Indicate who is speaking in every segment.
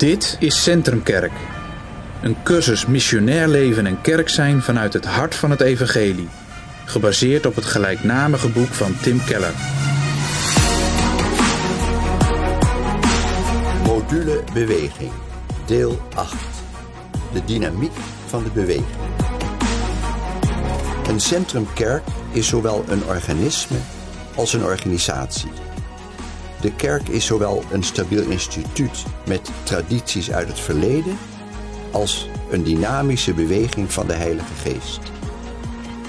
Speaker 1: Dit is Centrumkerk. Een cursus missionair leven en kerk zijn vanuit het hart van het evangelie. Gebaseerd op het gelijknamige boek van Tim Keller.
Speaker 2: Module Beweging, deel 8. De dynamiek van de beweging. Een centrumkerk is zowel een organisme als een organisatie. De kerk is zowel een stabiel instituut met tradities uit het verleden als een dynamische beweging van de Heilige Geest.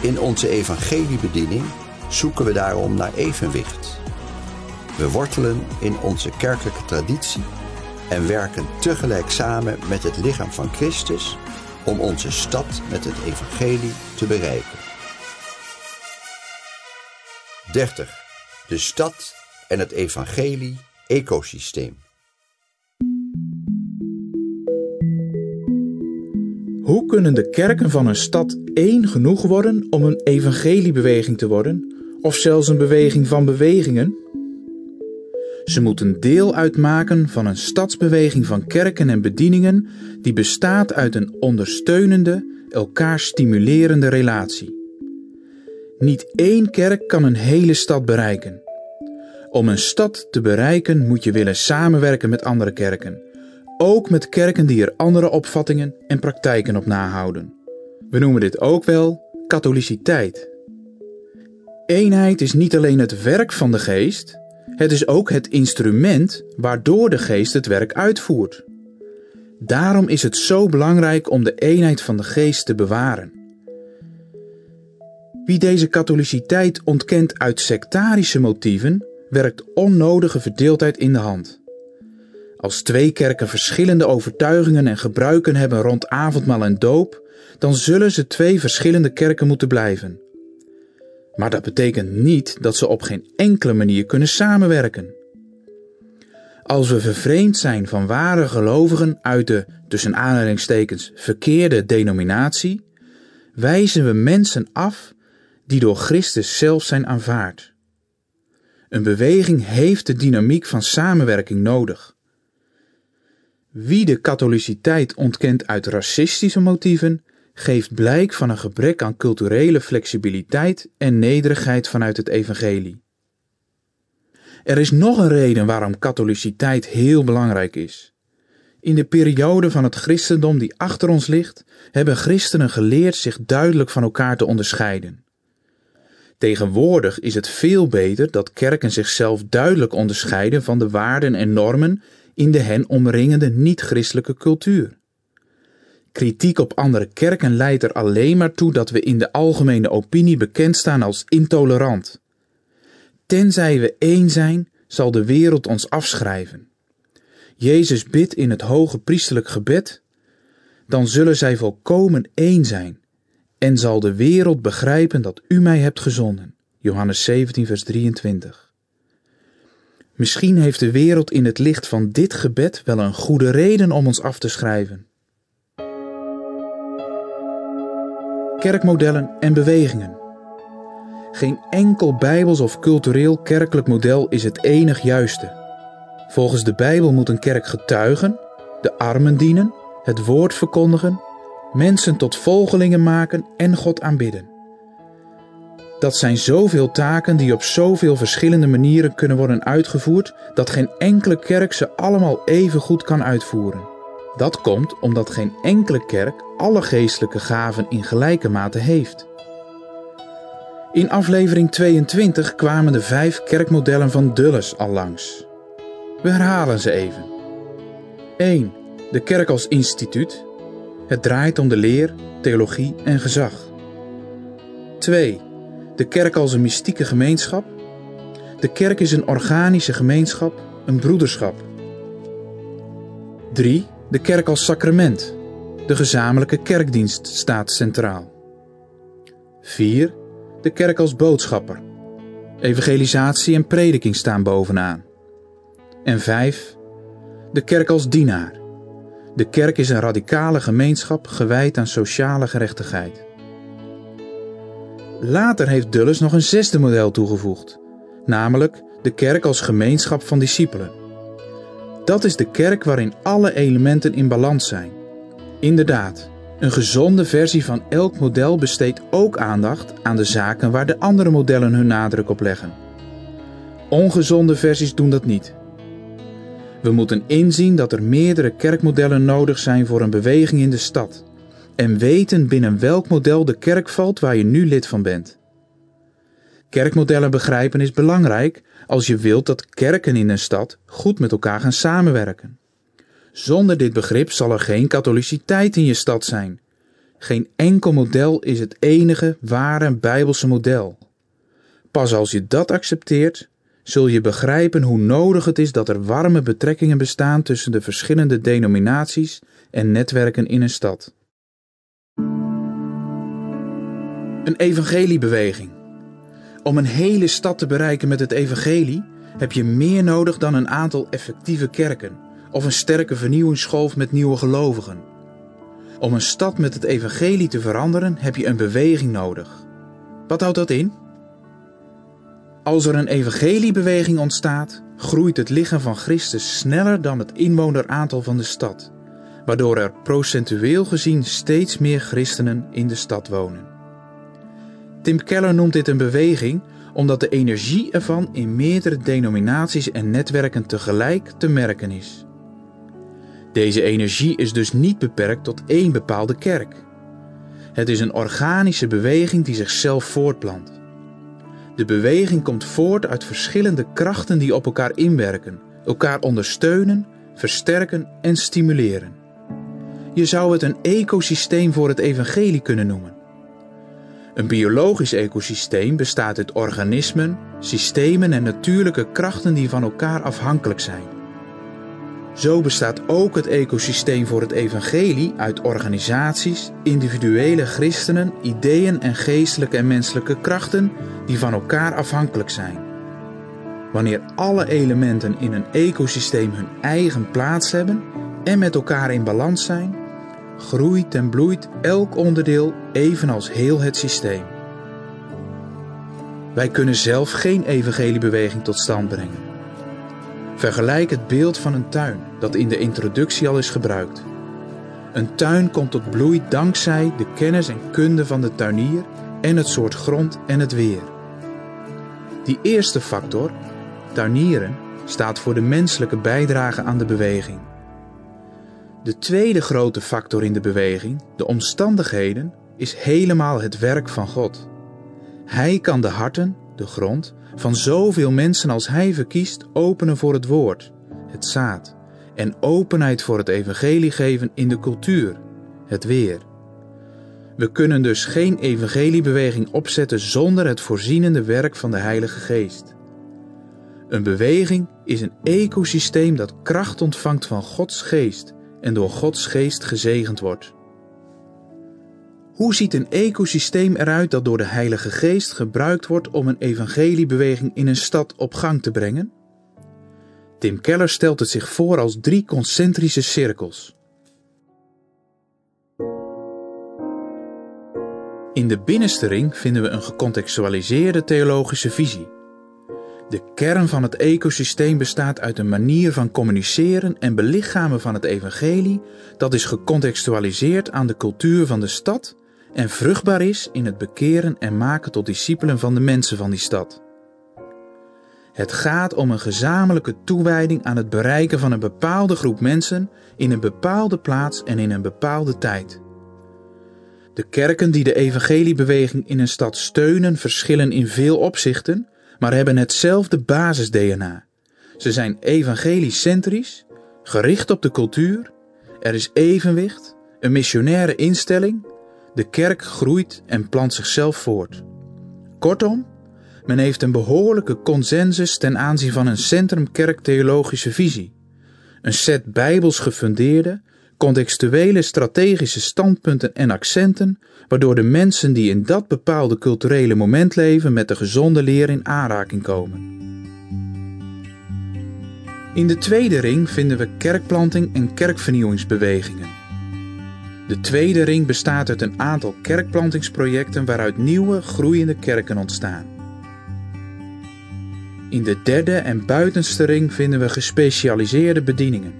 Speaker 2: In onze evangeliebediening zoeken we daarom naar evenwicht. We wortelen in onze kerkelijke traditie en werken tegelijk samen met het lichaam van Christus om onze stad met het evangelie te bereiken. 30. De stad en het evangelie ecosysteem.
Speaker 1: Hoe kunnen de kerken van een stad één genoeg worden om een evangeliebeweging te worden, of zelfs een beweging van bewegingen? Ze moeten deel uitmaken van een stadsbeweging van kerken en bedieningen die bestaat uit een ondersteunende, elkaar stimulerende relatie. Niet één kerk kan een hele stad bereiken. Om een stad te bereiken moet je willen samenwerken met andere kerken. Ook met kerken die er andere opvattingen en praktijken op nahouden. We noemen dit ook wel katholiciteit. Eenheid is niet alleen het werk van de geest, het is ook het instrument waardoor de geest het werk uitvoert. Daarom is het zo belangrijk om de eenheid van de geest te bewaren. Wie deze katholiciteit ontkent uit sectarische motieven, werkt onnodige verdeeldheid in de hand. Als twee kerken verschillende overtuigingen en gebruiken hebben rond avondmaal en doop, dan zullen ze twee verschillende kerken moeten blijven. Maar dat betekent niet dat ze op geen enkele manier kunnen samenwerken. Als we vervreemd zijn van ware gelovigen uit de, tussen aanhalingstekens, verkeerde denominatie, wijzen we mensen af die door Christus zelf zijn aanvaard. Een beweging heeft de dynamiek van samenwerking nodig. Wie de katholiciteit ontkent uit racistische motieven, geeft blijk van een gebrek aan culturele flexibiliteit en nederigheid vanuit het evangelie. Er is nog een reden waarom katholiciteit heel belangrijk is. In de periode van het christendom die achter ons ligt, hebben christenen geleerd zich duidelijk van elkaar te onderscheiden. Tegenwoordig is het veel beter dat kerken zichzelf duidelijk onderscheiden van de waarden en normen in de hen omringende niet-christelijke cultuur. Kritiek op andere kerken leidt er alleen maar toe dat we in de algemene opinie bekend staan als intolerant. Tenzij we één zijn, zal de wereld ons afschrijven. Jezus bidt in het hoge priesterlijk gebed, dan zullen zij volkomen één zijn en zal de wereld begrijpen dat u mij hebt gezonden. Johannes 17, vers 23. Misschien heeft de wereld in het licht van dit gebed wel een goede reden om ons af te schrijven. Kerkmodellen en bewegingen. Geen enkel bijbels of cultureel kerkelijk model is het enig juiste. Volgens de Bijbel moet een kerk getuigen, de armen dienen, het woord verkondigen mensen tot volgelingen maken en God aanbidden. Dat zijn zoveel taken die op zoveel verschillende manieren kunnen worden uitgevoerd, dat geen enkele kerk ze allemaal even goed kan uitvoeren. Dat komt omdat geen enkele kerk alle geestelijke gaven in gelijke mate heeft. In aflevering 22 kwamen de vijf kerkmodellen van Dulles al langs. We herhalen ze even. 1. De kerk als instituut, het draait om de leer, theologie en gezag. 2. De kerk als een mystieke gemeenschap. De kerk is een organische gemeenschap, een broederschap. 3. De kerk als sacrament. De gezamenlijke kerkdienst staat centraal. 4. De kerk als boodschapper. Evangelisatie en prediking staan bovenaan. En 5. De kerk als dienaar. De kerk is een radicale gemeenschap gewijd aan sociale gerechtigheid. Later heeft Dulles nog een zesde model toegevoegd, namelijk de kerk als gemeenschap van discipelen. Dat is de kerk waarin alle elementen in balans zijn. Inderdaad, een gezonde versie van elk model besteedt ook aandacht aan de zaken waar de andere modellen hun nadruk op leggen. Ongezonde versies doen dat niet. We moeten inzien dat er meerdere kerkmodellen nodig zijn voor een beweging in de stad en weten binnen welk model de kerk valt waar je nu lid van bent. Kerkmodellen begrijpen is belangrijk als je wilt dat kerken in een stad goed met elkaar gaan samenwerken. Zonder dit begrip zal er geen katholiciteit in je stad zijn. Geen enkel model is het enige ware Bijbelse model. Pas als je dat accepteert, zul je begrijpen hoe nodig het is dat er warme betrekkingen bestaan tussen de verschillende denominaties en netwerken in een stad. Een evangeliebeweging. Om een hele stad te bereiken met het evangelie heb je meer nodig dan een aantal effectieve kerken of een sterke vernieuwingsgolf met nieuwe gelovigen. Om een stad met het evangelie te veranderen heb je een beweging nodig. Wat houdt dat in? Als er een evangeliebeweging ontstaat, groeit het lichaam van Christus sneller dan het inwoneraantal van de stad, waardoor er procentueel gezien steeds meer christenen in de stad wonen. Tim Keller noemt dit een beweging omdat de energie ervan in meerdere denominaties en netwerken tegelijk te merken is. Deze energie is dus niet beperkt tot één bepaalde kerk. Het is een organische beweging die zichzelf voortplant. De beweging komt voort uit verschillende krachten die op elkaar inwerken, elkaar ondersteunen, versterken en stimuleren. Je zou het een ecosysteem voor het evangelie kunnen noemen. Een biologisch ecosysteem bestaat uit organismen, systemen en natuurlijke krachten die van elkaar afhankelijk zijn. Zo bestaat ook het ecosysteem voor het evangelie uit organisaties, individuele christenen, ideeën en geestelijke en menselijke krachten die van elkaar afhankelijk zijn. Wanneer alle elementen in een ecosysteem hun eigen plaats hebben en met elkaar in balans zijn, groeit en bloeit elk onderdeel evenals heel het systeem. Wij kunnen zelf geen evangeliebeweging tot stand brengen. Vergelijk het beeld van een tuin dat in de introductie al is gebruikt. Een tuin komt tot bloei dankzij de kennis en kunde van de tuinier en het soort grond en het weer. Die eerste factor, tuinieren, staat voor de menselijke bijdrage aan de beweging. De tweede grote factor in de beweging, de omstandigheden, is helemaal het werk van God. Hij kan de harten, de grond, van zoveel mensen als Hij verkiest openen voor het woord, het zaad, en openheid voor het evangelie geven in de cultuur, het weer. We kunnen dus geen evangeliebeweging opzetten zonder het voorzienende werk van de Heilige Geest. Een beweging is een ecosysteem dat kracht ontvangt van Gods Geest en door Gods Geest gezegend wordt. Hoe ziet een ecosysteem eruit dat door de Heilige Geest gebruikt wordt om een evangeliebeweging in een stad op gang te brengen? Tim Keller stelt het zich voor als drie concentrische cirkels. In de binnenste ring vinden we een gecontextualiseerde theologische visie. De kern van het ecosysteem bestaat uit een manier van communiceren en belichamen van het evangelie dat is gecontextualiseerd aan de cultuur van de stad en vruchtbaar is in het bekeren en maken tot discipelen van de mensen van die stad. Het gaat om een gezamenlijke toewijding aan het bereiken van een bepaalde groep mensen in een bepaalde plaats en in een bepaalde tijd. De kerken die de evangeliebeweging in een stad steunen verschillen in veel opzichten, maar hebben hetzelfde basis-DNA. Ze zijn evangelisch-centrisch, gericht op de cultuur, er is evenwicht, een missionaire instelling de kerk groeit en plant zichzelf voort. Kortom, men heeft een behoorlijke consensus ten aanzien van een centrum-kerk-theologische visie. Een set bijbels gefundeerde, contextuele strategische standpunten en accenten, waardoor de mensen die in dat bepaalde culturele moment leven met de gezonde leer in aanraking komen. In de tweede ring vinden we kerkplanting en kerkvernieuwingsbewegingen. De tweede ring bestaat uit een aantal kerkplantingsprojecten waaruit nieuwe, groeiende kerken ontstaan. In de derde en buitenste ring vinden we gespecialiseerde bedieningen.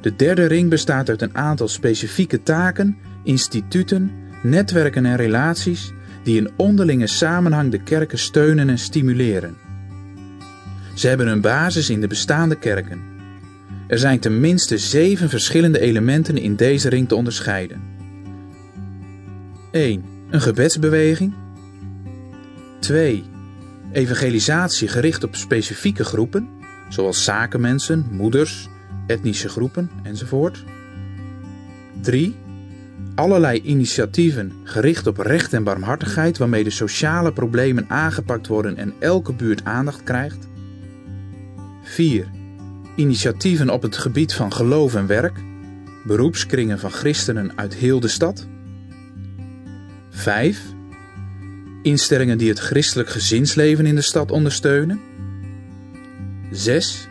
Speaker 1: De derde ring bestaat uit een aantal specifieke taken, instituten, netwerken en relaties die in onderlinge samenhang de kerken steunen en stimuleren. Ze hebben een basis in de bestaande kerken. Er zijn tenminste zeven verschillende elementen in deze ring te onderscheiden. 1. Een gebedsbeweging. 2. Evangelisatie gericht op specifieke groepen, zoals zakenmensen, moeders, etnische groepen enzovoort. 3. Allerlei initiatieven gericht op recht en barmhartigheid waarmee de sociale problemen aangepakt worden en elke buurt aandacht krijgt. 4. Initiatieven op het gebied van geloof en werk, beroepskringen van christenen uit heel de stad. 5. Instellingen die het christelijk gezinsleven in de stad ondersteunen. 6.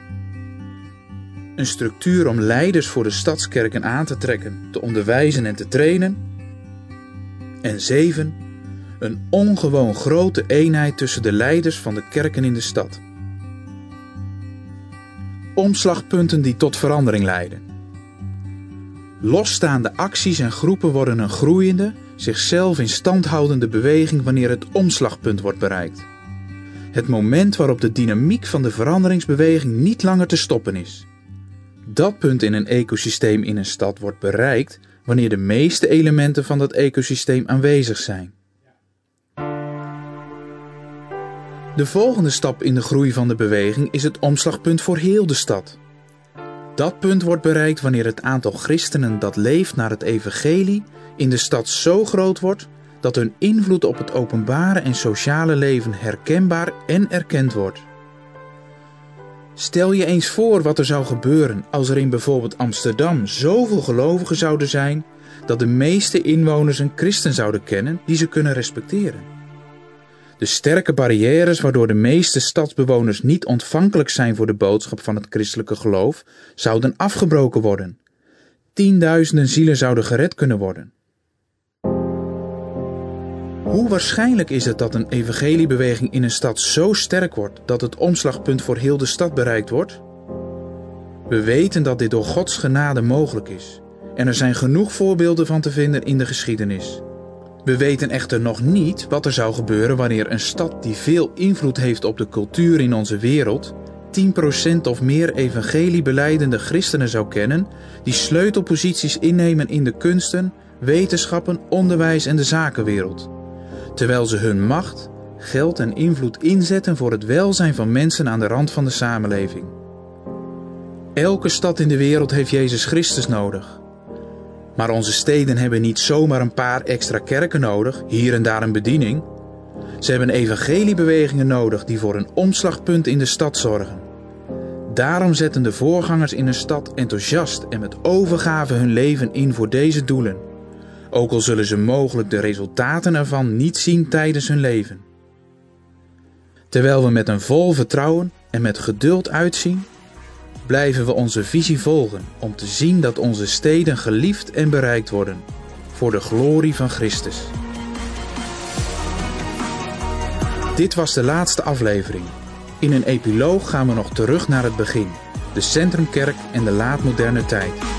Speaker 1: Een structuur om leiders voor de stadskerken aan te trekken, te onderwijzen en te trainen. En 7. Een ongewoon grote eenheid tussen de leiders van de kerken in de stad. Omslagpunten die tot verandering leiden. Losstaande acties en groepen worden een groeiende, zichzelf in stand houdende beweging wanneer het omslagpunt wordt bereikt. Het moment waarop de dynamiek van de veranderingsbeweging niet langer te stoppen is. Dat punt in een ecosysteem in een stad wordt bereikt wanneer de meeste elementen van dat ecosysteem aanwezig zijn. De volgende stap in de groei van de beweging is het omslagpunt voor heel de stad. Dat punt wordt bereikt wanneer het aantal christenen dat leeft naar het evangelie in de stad zo groot wordt dat hun invloed op het openbare en sociale leven herkenbaar en erkend wordt. Stel je eens voor wat er zou gebeuren als er in bijvoorbeeld Amsterdam zoveel gelovigen zouden zijn dat de meeste inwoners een christen zouden kennen die ze kunnen respecteren. De sterke barrières waardoor de meeste stadsbewoners niet ontvankelijk zijn voor de boodschap van het christelijke geloof, zouden afgebroken worden. Tienduizenden zielen zouden gered kunnen worden. Hoe waarschijnlijk is het dat een evangeliebeweging in een stad zo sterk wordt dat het omslagpunt voor heel de stad bereikt wordt? We weten dat dit door Gods genade mogelijk is. En er zijn genoeg voorbeelden van te vinden in de geschiedenis. We weten echter nog niet wat er zou gebeuren wanneer een stad die veel invloed heeft op de cultuur in onze wereld 10% of meer evangeliebeleidende christenen zou kennen die sleutelposities innemen in de kunsten, wetenschappen, onderwijs en de zakenwereld terwijl ze hun macht, geld en invloed inzetten voor het welzijn van mensen aan de rand van de samenleving. Elke stad in de wereld heeft Jezus Christus nodig. Maar onze steden hebben niet zomaar een paar extra kerken nodig, hier en daar een bediening. Ze hebben evangeliebewegingen nodig die voor een omslagpunt in de stad zorgen. Daarom zetten de voorgangers in een stad enthousiast en met overgave hun leven in voor deze doelen ook al zullen ze mogelijk de resultaten ervan niet zien tijdens hun leven. Terwijl we met een vol vertrouwen en met geduld uitzien, blijven we onze visie volgen om te zien dat onze steden geliefd en bereikt worden voor de glorie van Christus. Dit was de laatste aflevering. In een epiloog gaan we nog terug naar het begin, de centrumkerk en de laatmoderne tijd.